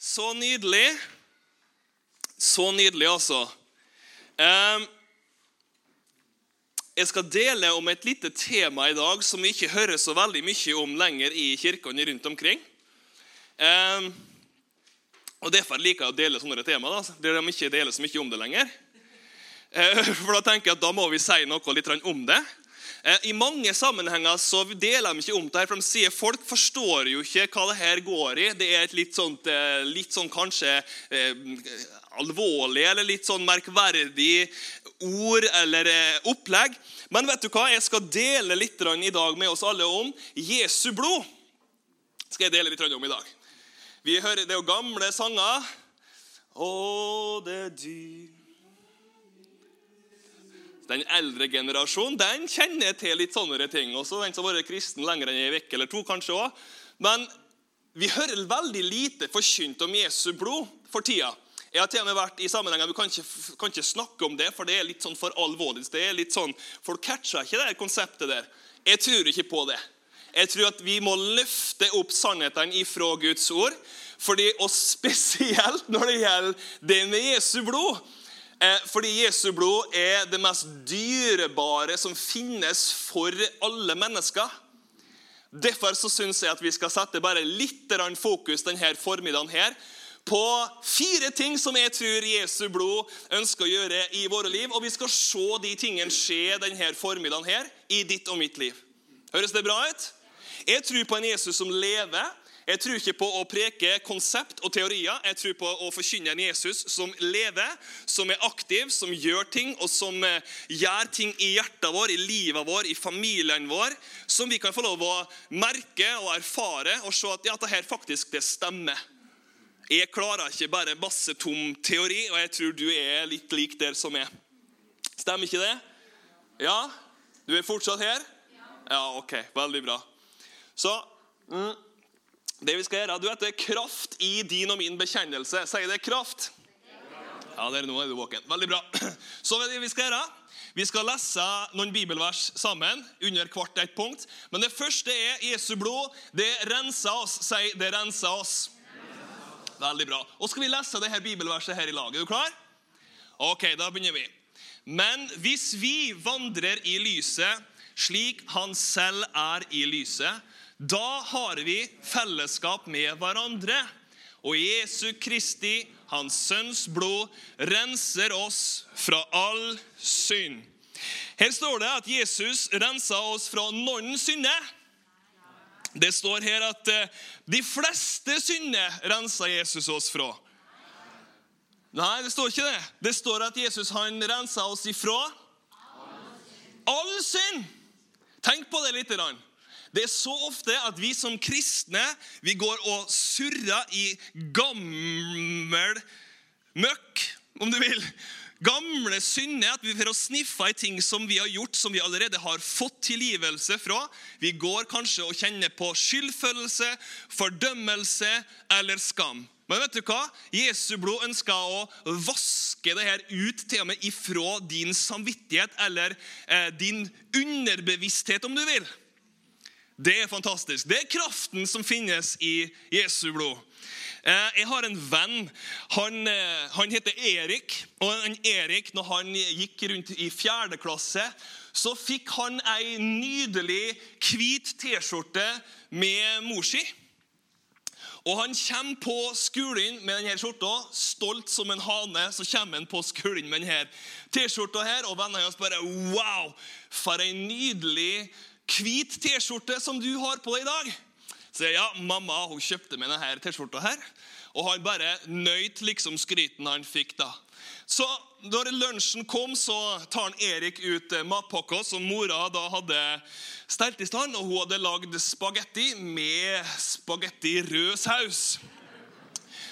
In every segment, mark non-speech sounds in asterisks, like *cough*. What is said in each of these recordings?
Så nydelig. Så nydelig, altså. Jeg skal dele om et lite tema i dag som vi ikke hører så veldig mye om lenger i kirkene rundt omkring. Og Derfor liker jeg å dele sånne tema, da, der de ikke deler så mye om det lenger. Eh, *laughs* for Da tenker jeg at da må vi si noe litt om det. Eh, I mange sammenhenger så deler de ikke om det her, for de sier folk forstår jo ikke hva det her går i. Det er et litt, sånt, eh, litt sånn kanskje eh, alvorlig eller litt sånn merkverdig ord eller opplegg. Men vet du hva? Jeg skal dele litt i dag med oss alle om Jesu blod. skal jeg dele litt om i dag. Vi hører, Det jo gamle sanger. Å, det er dyr den eldre generasjonen den kjenner til litt sånne ting. Også den som har vært kristen lenger enn ei uke eller to. kanskje også. Men vi hører veldig lite forkynt om Jesu blod for tida. Jeg har til og med vært i sammenhenger, Vi kan ikke, kan ikke snakke om det, for det er litt sånn for alvorlig. Det er litt sånn, Folk catcher ikke det konseptet der. Jeg tror ikke på det. Jeg tror at vi må løfte opp sannhetene ifra Guds ord. Fordi, Og spesielt når det gjelder det med Jesu blod. Eh, fordi Jesu blod er det mest dyrebare som finnes for alle mennesker. Derfor så syns jeg at vi skal sette bare litt fokus denne formiddagen her på fire ting som jeg tror Jesu blod ønsker å gjøre i våre liv. Og vi skal se de tingene skje denne formiddagen her i ditt og mitt liv. Høres det bra ut? Jeg tror på en Jesus som lever, jeg tror ikke på å preke konsept og teorier. Jeg tror på å forkynne en Jesus som lever, som er aktiv, som gjør ting, og som eh, gjør ting i hjertet vår, i livet vår, i familien vår, som vi kan få lov å merke og erfare og se at ja, dette faktisk det stemmer. Jeg klarer ikke bare masse tom teori, og jeg tror du er litt lik der som er. Stemmer ikke det? Ja? Du er fortsatt her? Ja, ok. Veldig bra. Så mm, det vi skal gjøre, du vet, det er kraft i din og min bekjennelse. Sier det kraft? Ja, det er nå er du våken. Veldig bra. *clears throat* Så det vi skal gjøre. Vi skal lese noen bibelvers sammen under hvert et punkt. Men det første er Jesu blod. Det renser oss. Si 'det renser oss'. Veldig bra. Og skal vi lese dette bibelverset her i lag? Er du klar? Ok, da begynner vi. Men hvis vi vandrer i lyset slik Han selv er i lyset, da har vi fellesskap med hverandre. Og Jesu Kristi, Hans Sønns blod, renser oss fra all synd. Her står det at Jesus renser oss fra noen synder. Det står her at eh, de fleste synder renser Jesus oss fra. Nei, det står ikke det. Det står at Jesus han renser oss ifra all synd. Tenk på det litt. Det er så ofte at vi som kristne vi går og surrer i gammel møkk, om du vil. Gamle synder. At vi får sniffe i ting som vi har gjort, som vi allerede har fått tilgivelse fra. Vi går kanskje og kjenner på skyldfølelse, fordømmelse eller skam. Men vet du hva? Jesu blod ønsker å vaske det her ut til og med ifra din samvittighet eller eh, din underbevissthet, om du vil. Det er fantastisk. Det er kraften som finnes i Jesu blod. Eh, jeg har en venn. Han, eh, han heter Erik. Og Erik, når han gikk rundt i fjerde klasse, så fikk han ei nydelig hvit T-skjorte med mor si. Og Han kommer på skolen med denne skjorta, stolt som en hane. Så kommer han på skolen med denne T-skjorta, her, og vennene hans bare Wow! For en nydelig hvit T-skjorte som du har på deg i dag. Så jeg, ja, mamma hun kjøpte meg denne T-skjorta her. Og han bare nøyt liksom skryten han fikk da. Så når lunsjen kom, så tar han Erik ut eh, matpakka som mora da hadde stelt i stand. Og hun hadde lagd spagetti med spagetti rød saus.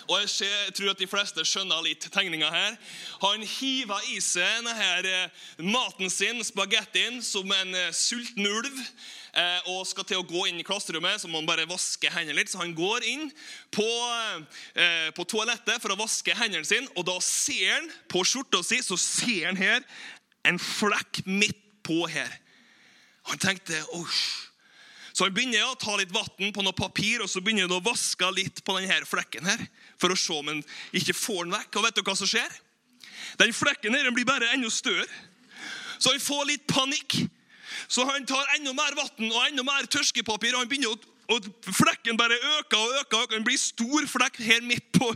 Og jeg, ser, tror at de fleste skjønner litt tegninga her. Han hiver i seg denne eh, maten sin, spagettien, som en eh, sulten ulv. Eh, og skal til å gå inn i klasserommet, så må han bare vaske hendene litt. Så han går inn på, på toalettet for å vaske hendene sine, og da ser han på skjorta si så ser han her en flekk midt på her. Han tenkte Osj. Så han begynner å ta litt vann på noe papir og så begynner han å vaske litt på denne flekken her, for å se om han ikke får den vekk. Og vet du hva som skjer? Den flekken her blir bare enda større. Så han får litt panikk. Så han tar enda mer vann og enda mer tørkepapir. og han begynner å og Flekken bare øker og øker. og Den blir stor flekk her midt på,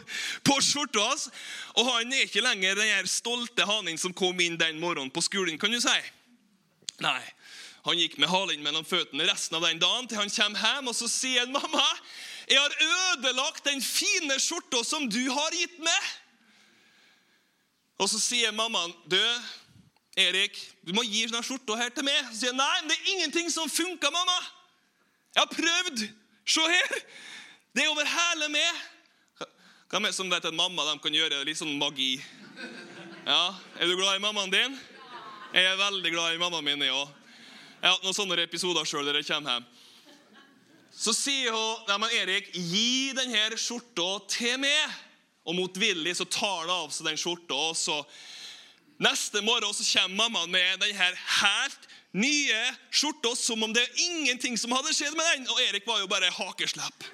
på skjorta hans. Og han er ikke lenger den stolte hanen som kom inn den morgenen på skolen. kan du si. Nei, Han gikk med halen mellom føttene resten av den dagen til han kommer hjem og så sier han, 'Mamma, jeg har ødelagt den fine skjorta som du har gitt meg.' Og så sier mammaen, 'Du, Erik, du må gi denne skjorta her til meg.' Så sier han, 'Nei, men det er ingenting som funker, mamma.' 'Jeg har prøvd. Se her. Det er over hele meg.' Hvem er det som vet at mamma de kan gjøre litt sånn magi? Ja, Er du glad i mammaen din? Jeg er veldig glad i mammaen min, jeg òg. Jeg har hatt noen sånne episoder sjøl der jeg kommer hjem. Så sier hun Nei, men Erik, gi denne skjorta til meg. Og motvillig så tar hun av seg den skjorta. og så Neste morgen så kommer mammaen med denne helt nye skjorta som om det er ingenting som hadde skjedd med den. Og Erik var jo bare hakeslepp.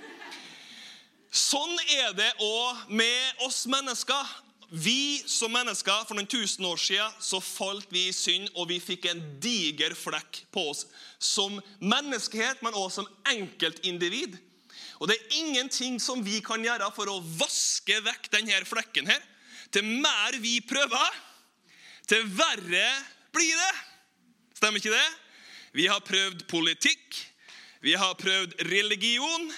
Sånn er det òg med oss mennesker. Vi som mennesker, For noen tusen år siden så falt vi i synd, og vi fikk en diger flekk på oss. Som menneskehet, men også som enkeltindivid. Og det er ingenting som vi kan gjøre for å vaske vekk denne flekken her. Til mer vi prøver, til verre blir det. Stemmer ikke det? Vi har prøvd politikk, vi har prøvd religion,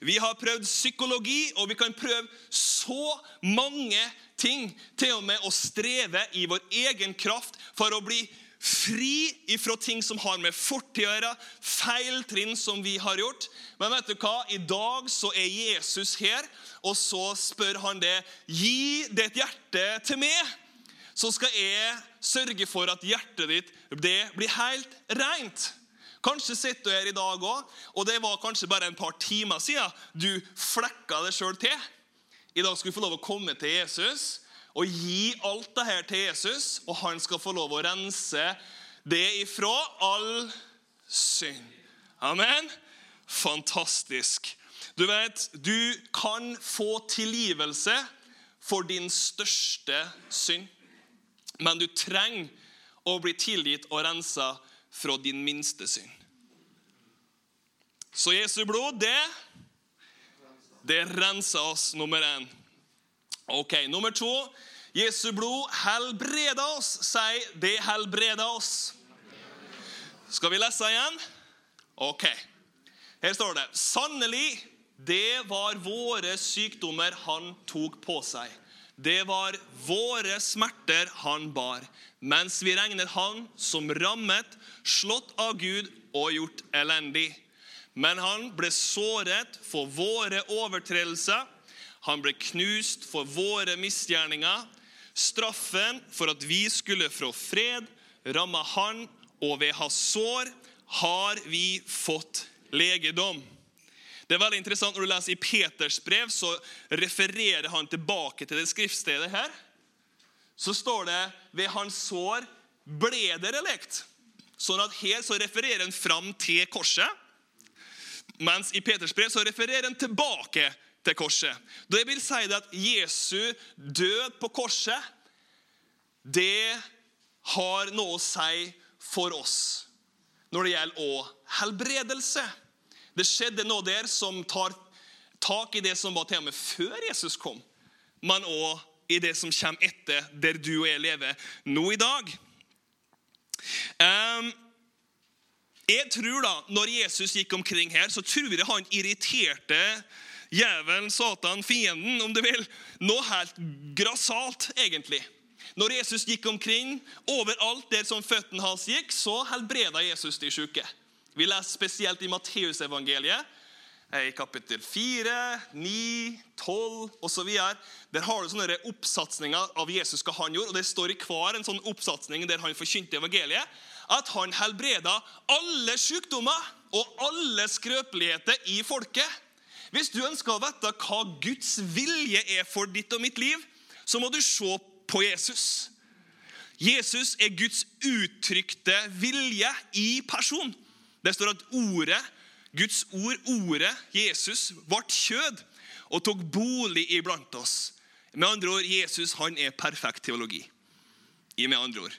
vi har prøvd psykologi, og vi kan prøve så mange ting. Til og med å streve i vår egen kraft for å bli fri ifra ting som har med fortid å gjøre, feiltrinn som vi har gjort. Men vet du hva? I dag så er Jesus her, og så spør han det. Gi ditt hjerte til meg så skal jeg sørge for at hjertet ditt blir helt rent. Kanskje sitter du her i dag òg, og det var kanskje bare en par timer siden du flekka det sjøl til. I dag skal du få lov å komme til Jesus og gi alt det her til Jesus, og han skal få lov å rense det ifra all synd. Amen. Fantastisk. Du vet, du kan få tilgivelse for din største synd. Men du trenger å bli tilgitt og rensa fra din minste synd. Så Jesu blod, det det renser oss, nummer én. Ok, Nummer to. Jesu blod helbreder oss. Si 'det helbreder oss'. Skal vi lese igjen? Ok. Her står det Sannelig, det var våre sykdommer han tok på seg. Det var våre smerter han bar, mens vi regnet han som rammet, slått av Gud og gjort elendig. Men han ble såret for våre overtredelser, han ble knust for våre misgjerninger. Straffen for at vi skulle få fred, ramma han, og ved hans sår har vi fått legedom. Det er veldig interessant Når du leser i Peters brev, så refererer han tilbake til det skriftstedet her. Så står det ved hans sår ble dere lekt. Sånn at her så refererer han fram til korset. Mens i Peters brev så refererer han tilbake til korset. Det vil si at Jesu død på korset, det har noe å si for oss når det gjelder å helbredelse. Det skjedde noe der som tar tak i det som var og før Jesus kom, men òg i det som kommer etter, der du og jeg lever nå i dag. Um, jeg tror da, Når Jesus gikk omkring her, så tror jeg han irriterte djevelen, Satan, fienden, om du vil, noe helt grassat, egentlig. Når Jesus gikk omkring, overalt der som føttene hans gikk, så helbreda Jesus de syke. Vi leser spesielt i Matteusevangeliet, i kapittel 4, 9, 12 osv. Der har du sånne oppsatsninger av Jesus hva han gjorde. og Det står i hver en sånn oppsatsning der han forkynte evangeliet, at han helbreda alle sykdommer og alle skrøpeligheter i folket. Hvis du ønsker å vite hva Guds vilje er for ditt og mitt liv, så må du se på Jesus. Jesus er Guds uttrykte vilje i person. Det står at ordet Guds ord, ordet, Jesus, ble kjød og tok bolig iblant oss. Med andre ord, Jesus han er perfekt teologi. I med andre ord.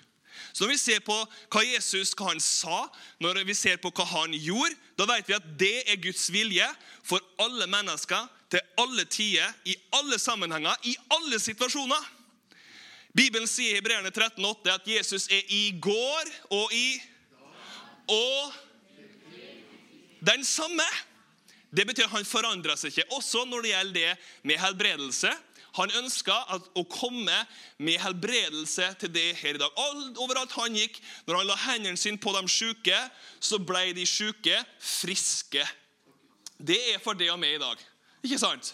Så Når vi ser på hva Jesus hva han sa, når vi ser på hva han gjorde, da vet vi at det er Guds vilje for alle mennesker til alle tider, i alle sammenhenger, i alle situasjoner. Bibelen sier i Hebreerne 13,8 at Jesus er i går og i og den samme. Det betyr at han forandra seg ikke. Også når det gjelder det med helbredelse. Han ønska å komme med helbredelse til det her i dag. Overalt han gikk, når han la hendene sine på de syke, så ble de syke friske. Det er for det og meg i dag. Ikke sant?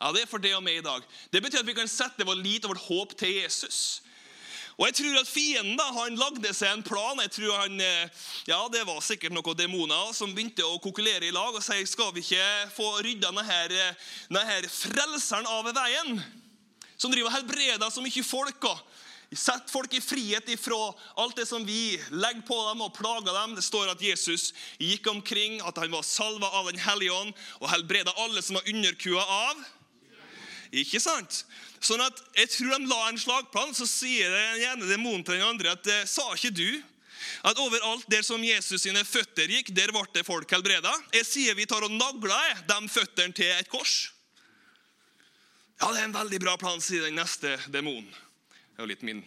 Ja, Det er for det og meg i dag. Det betyr at vi kan sette vår lit og vårt håp til Jesus. Og jeg tror at Fienden da, han lagde seg en plan. Jeg tror han, eh, ja, Det var sikkert noen demoner som begynte å kokulere i lag og si skal vi ikke få rydda denne, denne frelseren av veien. Som driver og helbreder så mye folk. og Sett folk i frihet ifra alt det som vi legger på dem og plager dem. Det står at Jesus gikk omkring, at han var salva av Den hellige ånd og helbreda alle som var underkua av. Ikke sant? Sånn at Jeg tror de la en slagplan, så sier den ene demonen til den andre at sa ikke du at overalt der som Jesus sine føtter gikk, der ble det folk helbreda? Jeg sier vi tar og nagler de føttene til et kors. Ja, det er en veldig bra plan, sier den neste demonen. Det er jo litt min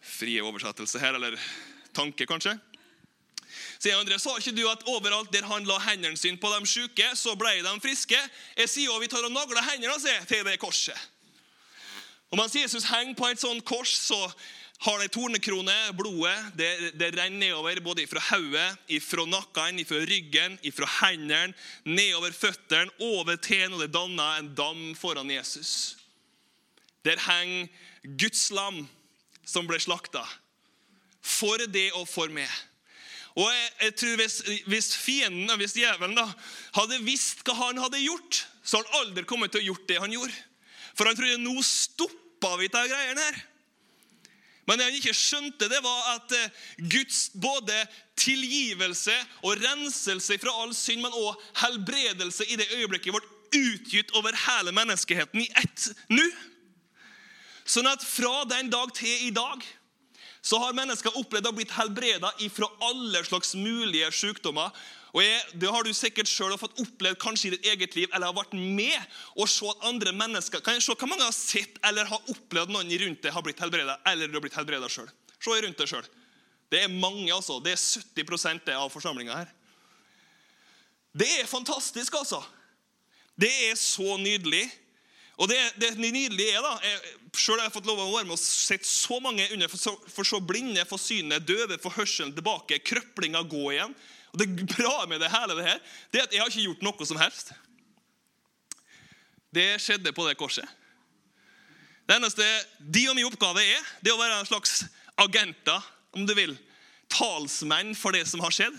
frie oversettelse her, eller tanke, kanskje. Sier André, Sa ikke du at overalt der han la hendene sine på de syke, så ble de friske? Jeg sier jo vi tar og nagler hendene til det korset. Og Mens Jesus henger på et sånt kors, så har de tornekrone. Blodet det, det renner nedover både fra hodet, fra nakken, fra ryggen, fra hendene, nedover føttene, over tærne, og det danner en dam foran Jesus. Der henger Guds lam som ble slakta. For det og for meg. Og jeg, jeg tror hvis, hvis, fienden, hvis djevelen da, hadde visst hva han hadde gjort, så hadde han aldri kommet til å gjort det han gjorde. For han trodde nå stoppa vi de greiene her. Men det han ikke skjønte, det var at eh, Guds både tilgivelse og renselse fra all synd, men også helbredelse i det øyeblikket ble utgitt over hele menneskeheten i ett nå. Sånn at fra den dag til i dag så har mennesker opplevd å blitt helbreda fra alle slags mulige sykdommer. Og jeg, Det har du sikkert selv fått opplevd kanskje i ditt eget liv, eller har vært med å se at andre mennesker Kan jeg se hva mange har sett eller har opplevd noen rundt deg har blitt helbreda, eller du har blitt helbreda sjøl? Se rundt deg sjøl. Det er mange, altså. Det er 70% av forsamlinga her. Det er fantastisk, altså. Det er så nydelig. Og det, det nydelige er da, jeg, Selv har jeg fått lov å være med og sett så mange under for så, for så blinde for synet, døve for hørselen tilbake, Krøplinga gå igjen. Og Det bra med det hele det her, det er at jeg har ikke gjort noe som helst. Det skjedde på det korset. Det eneste de og min oppgave er, det er å være en slags agenter, om du vil. Talsmenn for det som har skjedd.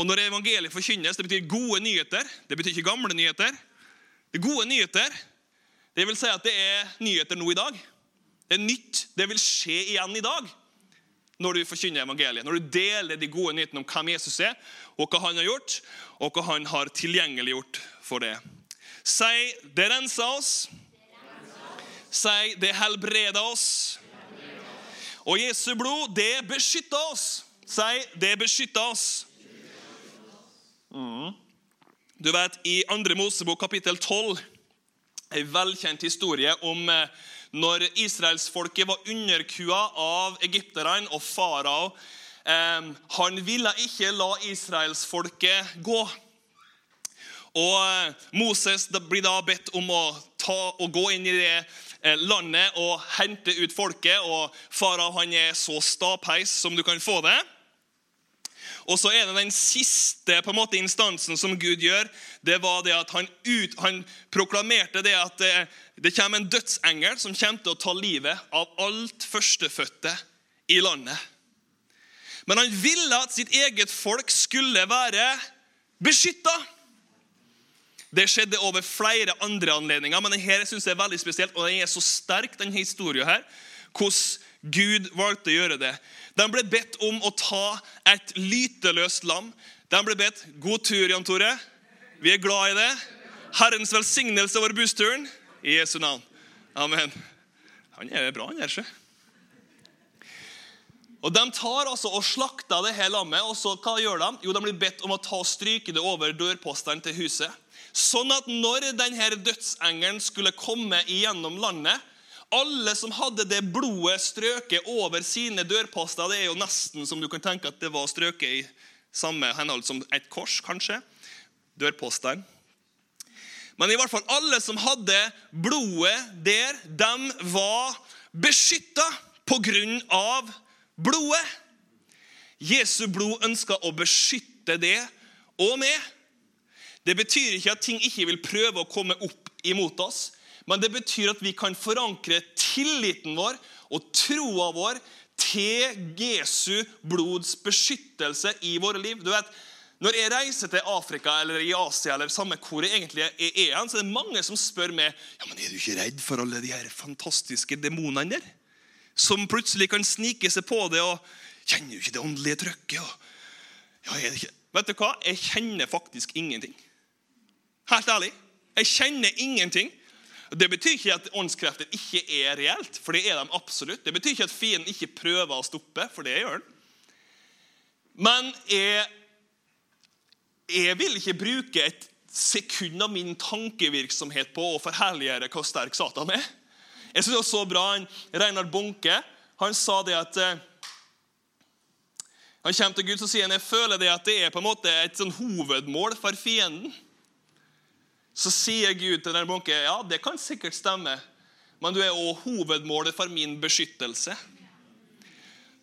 Og når evangeliet forkynnes, det betyr gode nyheter. Det betyr ikke gamle nyheter. Det er gode nyheter det vil si at det er nyheter nå i dag. Det er nytt. Det vil skje igjen i dag når du forkynner evangeliet. Når du deler de gode nyhetene om hvem Jesus er, og hva han har gjort, og hva han har tilgjengeliggjort for det. Si 'det renser oss'. Si 'det helbreder oss'. Og Jesu blod, det beskytter oss. Si 'det beskytter oss'. Mm. Du vet, I 2. Mosebok kapittel 12 en velkjent historie om eh, når israelsfolket var underkua av egypterne og farao. Eh, han ville ikke la israelsfolket gå. Og eh, Moses blir da bedt om å gå inn i det landet og hente ut folket. og Farao er så stapheis som du kan få det. Og så er det den siste på en måte instansen som Gud gjør. Det var det at han, ut, han proklamerte det at det, det, kommer en dødsengel som kommer til å ta livet av alt førstefødte i landet. Men han ville at sitt eget folk skulle være beskytta. Det skjedde over flere andre anledninger, men denne synes jeg er veldig spesielt, og den er så sterk, denne historien her, hvordan Gud valgte å gjøre det. De ble bedt om å ta et lyteløst lam. De ble bedt. God tur, Jan Tore. Vi er glad i det. Herrens velsignelse over bussturen. I Jesu navn. Amen. Han er bra, han der, sjø. Og De tar altså og slakter det her lammet. og så hva gjør De Jo, de blir bedt om å ta og stryke det over dørpostene til huset. Sånn at når denne dødsengelen skulle komme igjennom landet Alle som hadde det blodet strøket over sine dørposter Det er jo nesten som du kan tenke at det var strøket i samme henhold som et kors, kanskje. Dørpostene. Men i hvert fall alle som hadde blodet der, de var beskytta på grunn av blodet. Jesu blod ønska å beskytte det og meg. Det betyr ikke at ting ikke vil prøve å komme opp imot oss, men det betyr at vi kan forankre tilliten vår og troa vår til Jesu blods beskyttelse i våre liv. Du vet, Når jeg reiser til Afrika eller i Asia, eller samme hvor jeg egentlig er, så er det mange som spør meg ja, men er du ikke redd for alle de her fantastiske demonene der som plutselig kan snike seg på det og kjenner du ikke det åndelige trøkket. Og, ja, er det ikke? Vet du hva? Jeg kjenner faktisk ingenting. Helt ærlig. Jeg kjenner ingenting. Det betyr ikke at åndskrefter ikke er reelt, for det er de absolutt. Det betyr ikke at fienden ikke prøver å stoppe, for det gjør den. Men jeg, jeg vil ikke bruke et sekund av min tankevirksomhet på å forherliggjøre hvor sterk Satan er. Jeg synes det var så bra han, Reinar Bonke han sa det at eh, Han kommer til Gud og sier han, jeg føler det at det er på en måte et sånn hovedmål for fienden. Så sier Gud til den bunken ja, det kan sikkert stemme, men du er også hovedmålet for min beskyttelse.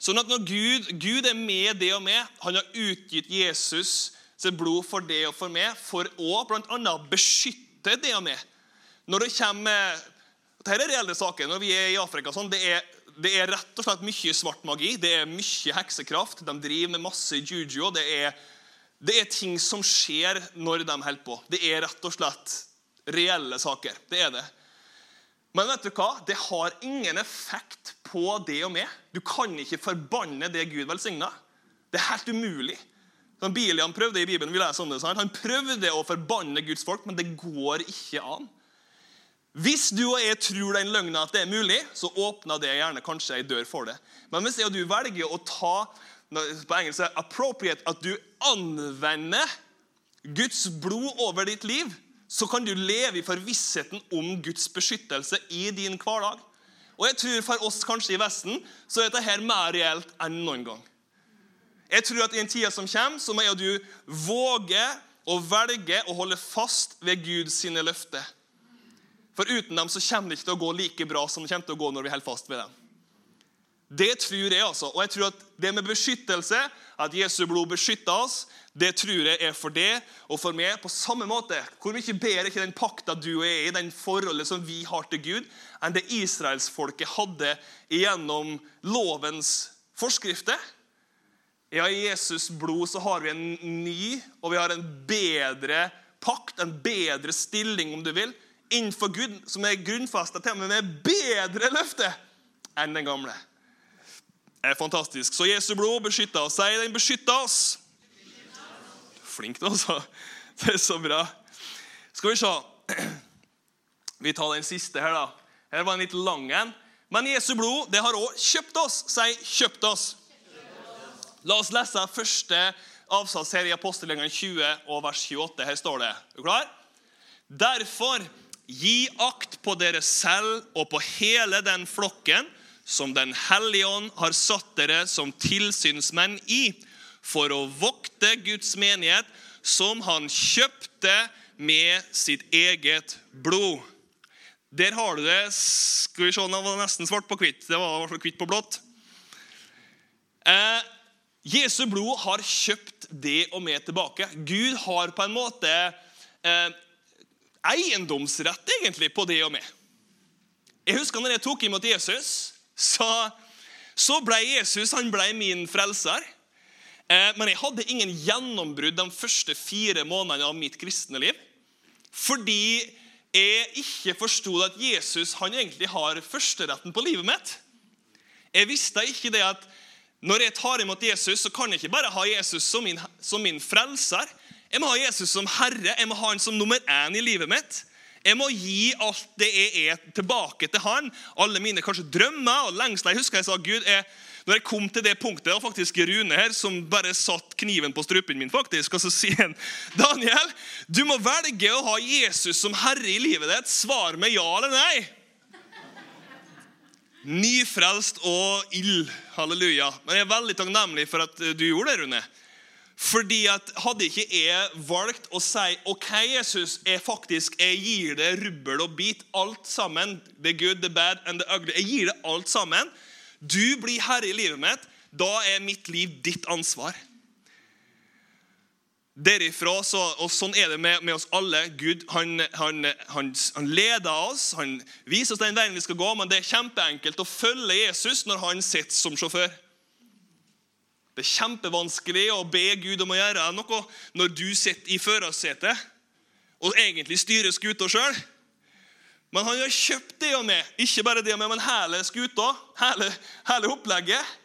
Sånn at når Gud, Gud er med det og med, han har utgitt Jesus sitt blod for det og for meg, for å bl.a. beskytte det og med. Når det kommer dette er reelle saker. Når vi er i Afrika, sånn, det, er, det, er, rett og slett mye svart magi. Det er mye heksekraft. De driver med masse juju. Det er, det er ting som skjer når de holder på. Det er rett og slett reelle saker. Det er det. Men vet du hva? det har ingen effekt på det og meg. Du kan ikke forbanne det Gud velsigna. Det er helt umulig. Bilian prøvde i Bibelen, vi leser om det, Han prøvde å forbanne Guds folk, men det går ikke an. Hvis du og jeg tror den løgna at det er mulig, så åpner det gjerne kanskje ei dør for det. Men hvis jeg og du velger å ta på engelsk er appropriate, at du anvender Guds blod over ditt liv, så kan du leve i forvissheten om Guds beskyttelse i din hverdag. Og jeg tror For oss kanskje i Vesten så er dette her mer reelt enn noen gang. Jeg tror at I en tid som kommer, så må jeg og du våge å velge å holde fast ved Guds løfter. For uten dem så kommer det ikke til å gå like bra som det kommer til å gå når vi holder fast ved dem. Det tror jeg, altså. Og jeg tror at det med beskyttelse, at Jesu blod beskytter oss, det tror jeg er for det og for meg på samme måte. Hvor mye bedre ikke den pakta du og jeg er i, den forholdet som vi har til Gud, enn det israelsfolket hadde gjennom lovens forskrifter? Ja, I Jesus blod så har vi en ny og vi har en bedre pakt, en bedre stilling, om du vil, innenfor Gud, som er grunnfesta til og med bedre løfte enn den gamle. Er fantastisk. Så Jesu blod beskytter oss. Sier den beskytter oss. Flink du, altså. Det er så bra. Skal vi se. Vi tar den siste her, da. Her var en litt lang en. Men Jesu blod det har òg kjøpt oss. Si 'kjøpt oss'. La oss lese første avsats her i apostelgjengene 20 og vers 28. Her står det. Er du klar? Derfor Gi akt på dere selv og på hele den flokken som Den hellige ånd har satt dere som tilsynsmenn i, for å vokte Guds menighet, som han kjøpte med sitt eget blod. Der har du det. Skal vi se, Det var nesten svart på hvitt. Det var i hvert fall hvitt på blått. Eh, Jesu blod har kjøpt det og med tilbake. Gud har på en måte eh, eiendomsrett egentlig på det og med. Jeg husker når jeg tok imot Jesus, så, så ble Jesus han ble min frelser. Eh, men jeg hadde ingen gjennombrudd de første fire månedene av mitt kristne liv. Fordi jeg ikke forsto at Jesus han egentlig har førsteretten på livet mitt. Jeg visste ikke det at Når jeg tar imot Jesus, så kan jeg ikke bare ha Jesus som min, som min frelser. Jeg må ha Jesus som herre. Jeg må ha han som nummer én i livet mitt. Jeg må gi alt det jeg er, tilbake til han. Alle mine kanskje drømmer og lengsler. Jeg husker jeg sa Gud, jeg, når jeg kom til det punktet, var faktisk Rune her som bare satt kniven på strupen min. faktisk, Og så sier han Daniel, du må velge å ha Jesus som herre i livet ditt. Svar med ja eller nei. Nyfrelst og ild. Halleluja. Men jeg er veldig takknemlig for at du gjorde det, Rune. Fordi at Hadde ikke jeg valgt å si OK, Jesus, jeg faktisk, jeg gir det rubbel og bit, alt sammen, the good, the bad and the ugly, jeg gir det alt sammen, du blir herre i livet mitt, da er mitt liv ditt ansvar. Derifra, så, og Sånn er det med, med oss alle. Gud han, han, han, han, leder oss, han viser oss den veien vi skal gå, men det er kjempeenkelt å følge Jesus når han sitter som sjåfør. Det er kjempevanskelig å be Gud om å gjøre noe når du sitter i førersetet og egentlig styrer skuta sjøl. Men han har kjøpt det og med, ikke bare det og med, men hele skuta, hele, hele opplegget.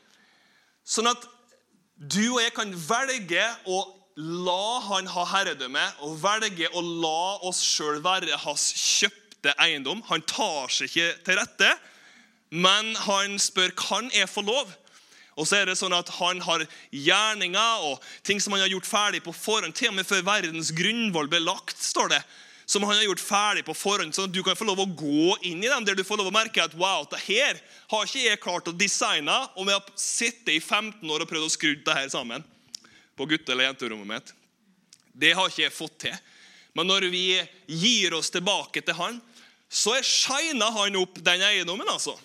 Sånn at du og jeg kan velge å la han ha herredømme og velge å la oss sjøl være hans kjøpte eiendom. Han tar seg ikke til rette, men han spør kan jeg få lov. Og så er det sånn at Han har gjerninger og ting som han har gjort ferdig på forhånd, til og med før verdens grunnvoll ble lagt. står det, som han har gjort ferdig på forhånd, sånn at du kan få lov å gå inn i dem, der du får lov å merke at wow, det her har ikke jeg klart å designe, og vi har sittet i 15 år og prøvd å skru det her sammen på gutte- eller jenterommet mitt. Det har ikke jeg fått til. Men når vi gir oss tilbake til han, så shiner han opp den eiendommen. altså.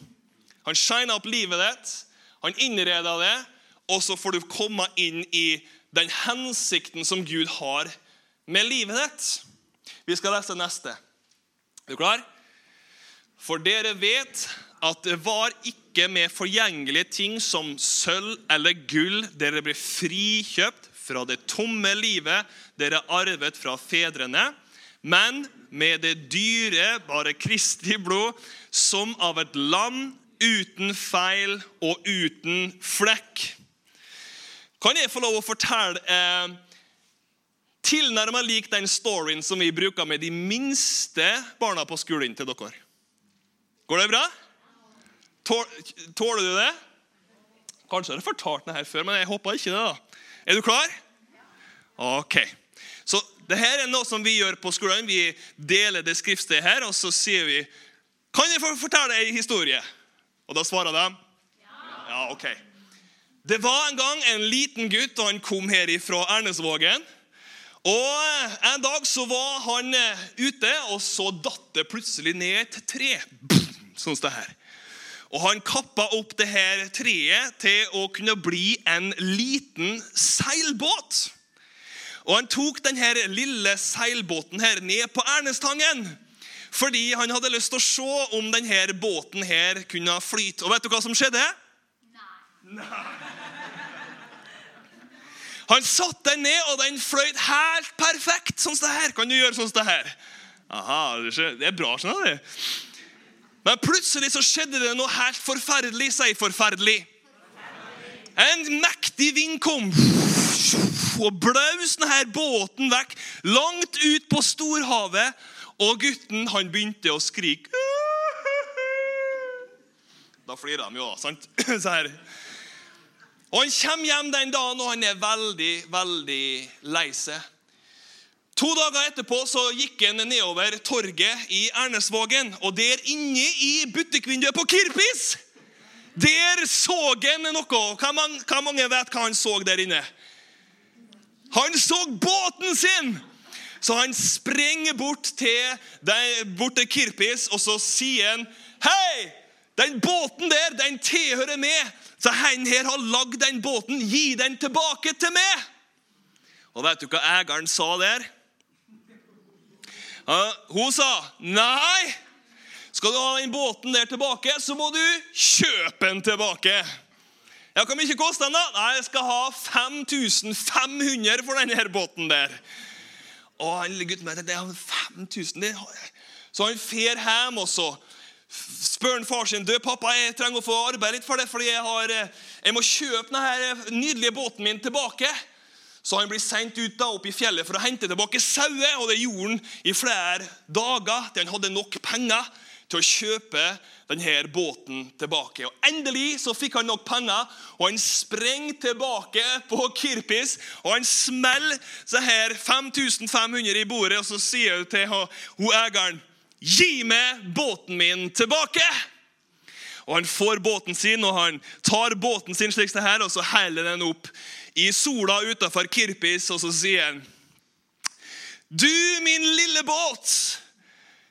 Han shiner opp livet ditt, han innreder det, og så får du komme inn i den hensikten som Gud har med livet ditt. Vi skal lese neste. Er du klar? For dere vet at det var ikke med forgjengelige ting som sølv eller gull dere ble frikjøpt fra det tomme livet dere arvet fra fedrene, men med det dyre, bare Kristi blod, som av et lam uten feil og uten flekk. Kan jeg få lov å fortelle eh, tilnærmet lik den storyen som vi bruker med de minste barna på skolen til dere? Går det bra? Tåler du det? Kanskje har jeg fortalt det her før, men jeg håper ikke det. da. Er du klar? Ok. Så det her er noe som vi gjør på skolen. Vi deler det skriftstedet her, og så sier vi Kan jeg få fortelle en historie? Og da svarer de ja. ok. Det var en gang en liten gutt, og han kom her fra Ernesvågen. Og En dag så var han eh, ute, og så datt det plutselig ned et tre. Sånn som det her. Og han kappa opp det her treet til å kunne bli en liten seilbåt. Og han tok denne lille seilbåten her ned på Ernestangen. Fordi han hadde lyst til å se om denne båten her kunne flyte. Og vet du hva som skjedde? Nei. Han satte den ned, og den fløyt helt perfekt. Sånn som det her. Kan du gjøre sånn som det her? Aha, Det er bra, skjønner du. Men plutselig så skjedde det noe helt forferdelig. sier forferdelig. En mektig vind kom og blaus denne båten vekk, langt ut på storhavet. Og gutten han begynte å skrike. Da flirer de jo, sant? *clears throat* Så her. Og Han kommer hjem den dagen, og han er veldig, veldig lei seg. To dager etterpå så gikk han nedover torget i Ernesvågen. Og der inne i butikkvinduet på Kirpis der så han noe. Hvor mange vet hva han så der inne? Han så båten sin! Så han springer bort til, bort til Kirpis, og så sier han Hei! Den båten der, den tilhører meg. Så han her har lagd den båten. Gi den tilbake til meg! Og vet du hva eieren sa der? Hun sa nei. Skal du ha den båten der tilbake, så må du kjøpe den tilbake. Ja, Hvor mye koster den? da? Nei, Jeg skal ha 5500 for denne båten der. Og han gutten med det er 5000 det. Så han fer hjem, også. spør han far sin du, pappa, jeg trenger å få arbeide litt for det, fordi jeg, har, eh, jeg må kjøpe denne nydelige båten min tilbake. Så han blir sendt ut da opp i fjellet for å hente tilbake sauer. Og det gjorde han i flere dager til han hadde nok penger til å kjøpe denne båten tilbake. Og Endelig så fikk han nok penger, og han sprenger tilbake på Kirpis. Og han smeller så her 5500 i bordet, og så sier hun til hun eieren Gi meg båten min tilbake! Og Han får båten sin, og han tar båten sin slik det her, og så heller den opp i sola utafor Kirpis, og så sier han Du, min lille båt,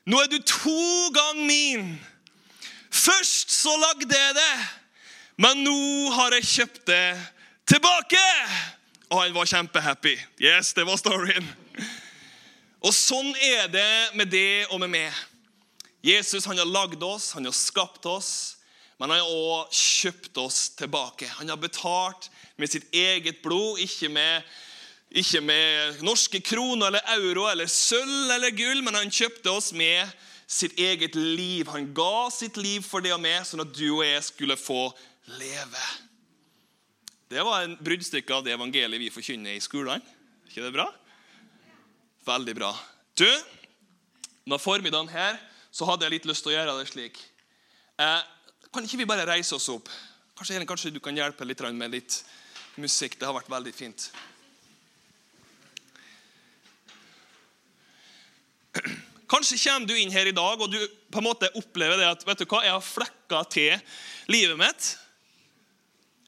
nå er du to ganger min. Først så lagde jeg det, men nå har jeg kjøpt det tilbake. Og han var kjempehappy. Yes, det var storyen. Og sånn er det med det og med meg. Jesus han har lagd oss, han har skapt oss, men han har også kjøpt oss tilbake. Han har betalt med sitt eget blod, ikke med, ikke med norske kroner eller euro eller sølv eller gull, men han kjøpte oss med sitt eget liv. Han ga sitt liv for det og meg, sånn at du og jeg skulle få leve. Det var en bruddstykke av det evangeliet vi forkynner i skolene. ikke det bra? Veldig bra. Du, med formiddagen her så hadde jeg litt lyst til å gjøre det slik. Eh, kan ikke vi bare reise oss opp? Kanskje, kanskje du kan hjelpe litt med litt musikk. Det har vært veldig fint. Kanskje kommer du inn her i dag og du på en måte opplever det at vet du hva, jeg har flekka til livet mitt.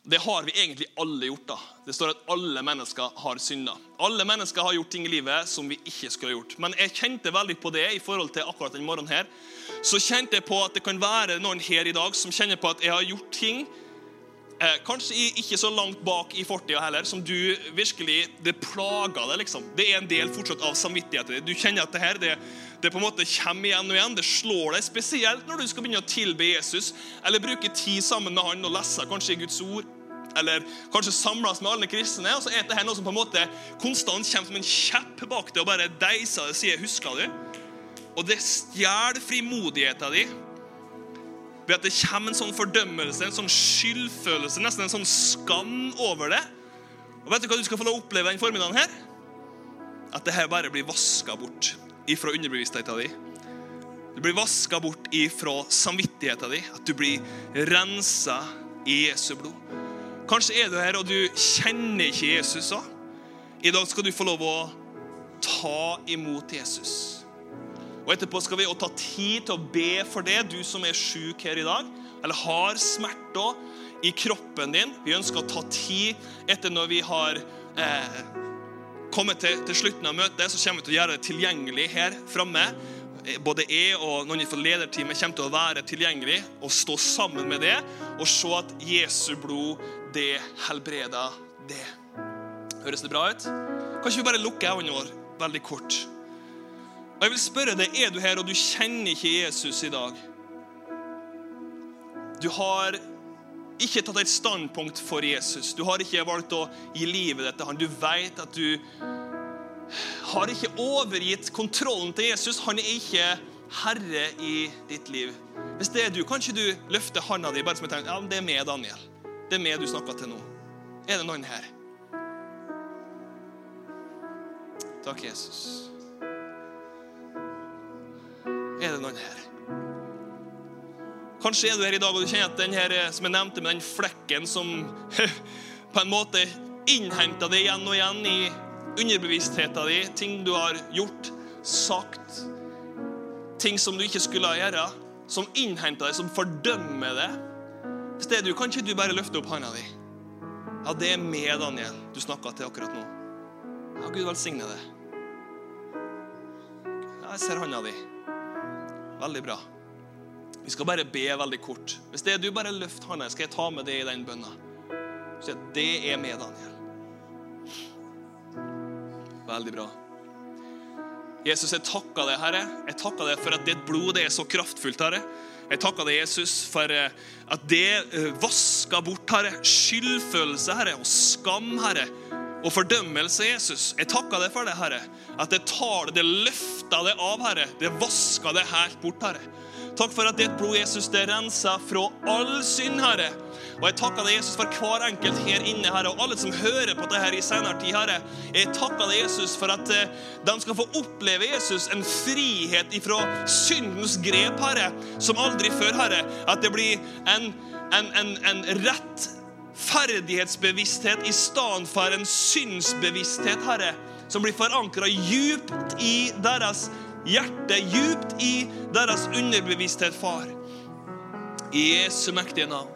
Det har vi egentlig alle gjort. da. Det står at alle mennesker har synda. Alle mennesker har gjort ting i livet som vi ikke skulle ha gjort. Men jeg kjente veldig på det i forhold til akkurat den morgenen her. Så kjente jeg på at det kan være noen her i dag som kjenner på at jeg har gjort ting eh, kanskje ikke så langt bak i fortida heller, som du virkelig Det plager deg, liksom. Det er en del fortsatt av samvittigheten. din. Du kjenner at det her det, det på en måte kommer igjen og igjen. Det slår deg spesielt når du skal begynne å tilbe Jesus eller bruke tid sammen med han og lese kanskje Guds ord. Eller kanskje samles med alle kristne. Og så er dette noe som på en måte konstant kommer som en kjepp bak deg og bare deiser det, sier 'husker du'? Og det stjeler frimodigheten din ved at det kommer en sånn fordømmelse, en sånn skyldfølelse, nesten en sånn skam over det. Og vet du hva du skal få oppleve den formiddagen her? At det her bare blir vaska bort ifra underbevisstheten din. Du blir vaska bort ifra samvittigheten din. At du blir rensa i Jesu blod. Kanskje er du her og du kjenner ikke Jesus. òg. I dag skal du få lov å ta imot Jesus. Og Etterpå skal vi ta tid til å be for det, du som er sjuk her i dag, eller har smerter i kroppen din. Vi ønsker å ta tid etter når vi har eh, kommet til, til, slutten av møtet, så kommer vi til å gjøre det tilgjengelig her framme. Både jeg og noen fra lederteamet kommer til å være tilgjengelig og stå sammen med det og se at Jesu blod, det helbreder det. Høres det bra ut? Kanskje vi bare lukker øynene våre veldig kort? Og jeg vil spørre deg, Er du her og du kjenner ikke Jesus i dag? Du har ikke tatt et standpunkt for Jesus. Du har ikke valgt å gi livet ditt til han. Du vet at du har ikke overgitt kontrollen til Jesus. Han er ikke herre i ditt liv. Hvis det er du, kan ikke du løfte handa di bare som et tegn? Ja, det er meg, Daniel. Det er meg du snakker til nå. Er det noen her? Takk, Jesus. Er det noen her. Kanskje er du her i dag og du kjenner at den her, som jeg nevnte, med den flekken som *laughs* på en måte innhenta deg igjen og igjen i underbevisstheten din, ting du har gjort, sagt, ting som du ikke skulle gjøre, som innhenter deg, som fordømmer deg. Hvis det er du, kan ikke du bare løfte opp hånda di? Ja, det er med Daniel du snakka til akkurat nå. Ja, Gud velsigne deg. Ja, jeg ser hånda di. Veldig bra. Vi skal bare be veldig kort. Hvis det er du, bare løft hånda, skal jeg ta med det i den bønna. Så det er med, Daniel. Veldig bra. Jesus, jeg takker deg, Herre. Jeg takker deg for at ditt blod er så kraftfullt, Herre. Jeg takker deg, Jesus, for eh, at det eh, vasker bort, Herre, skyldfølelse, Herre, og skam, Herre og fordømmelse, Jesus. Jeg takker deg for det, Herre. At det tar det, det løfter det av, Herre. Det vasker det helt bort, Herre. Takk for at ditt blod, Jesus, det renser fra all synd, Herre. Og jeg takker deg, Jesus, for hver enkelt her inne, Herre, og alle som hører på dette i senere tid, Herre. Jeg takker deg, Jesus, for at eh, de skal få oppleve, Jesus, en frihet ifra syndens grep, Herre, som aldri før, Herre. At det blir en, en, en, en rett ferdighetsbevissthet i stedet for en synsbevissthet, Herre, som blir forankra djupt i deres hjerte, djupt i deres underbevissthet, far. I Jesu mektige navn.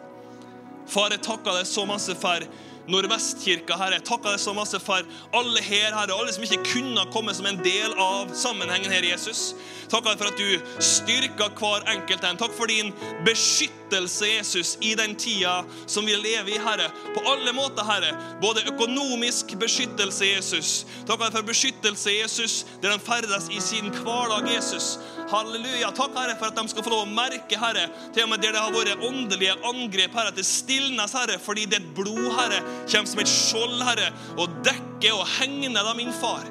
Far, jeg takker deg så masse for Nordvestkirka, Herre. Jeg takker deg så masse for alle her, Herre, alle som ikke kunne komme som en del av sammenhengen her, Jesus. Deg for at du styrker hver enkelt en. Takk for din beskyttelse, Jesus, i den tida som vi lever i, Herre. På alle måter, Herre. Både økonomisk beskyttelse, Jesus. Deg for beskyttelse, Jesus, der de ferdes i sin hverdag, Jesus. Halleluja. Takk, Herre, for at de skal få lov å merke, Herre, til og med der det har vært åndelige angrep, Herre, at det stilnes, Herre, fordi ditt blod, Herre, kommer som et skjold, Herre, og dekker og hegner deg, min far.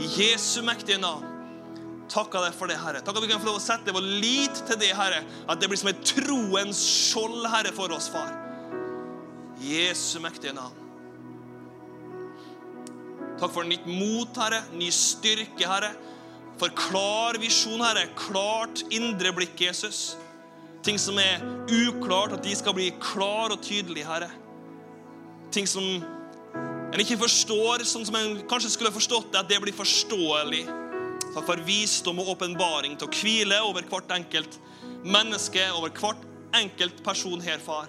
I Jesu mektige navn. Takk deg for det, Herre. Takk at vi kan få lov å sette vår lit til det, Herre. At det blir som et troens skjold, Herre, for oss, far. I Jesu mektige navn. Takk for nytt mot, Herre. Ny styrke, Herre. For klar visjon, Herre. Klart indre blikk, Jesus. Ting som er uklart, at de skal bli klar og tydelig, Herre. Ting som en ikke forstår sånn som en kanskje skulle forstått det, at det blir forståelig. Takk for visdom og åpenbaring til å hvile over hvert enkelt menneske, over hvert enkelt person her, far.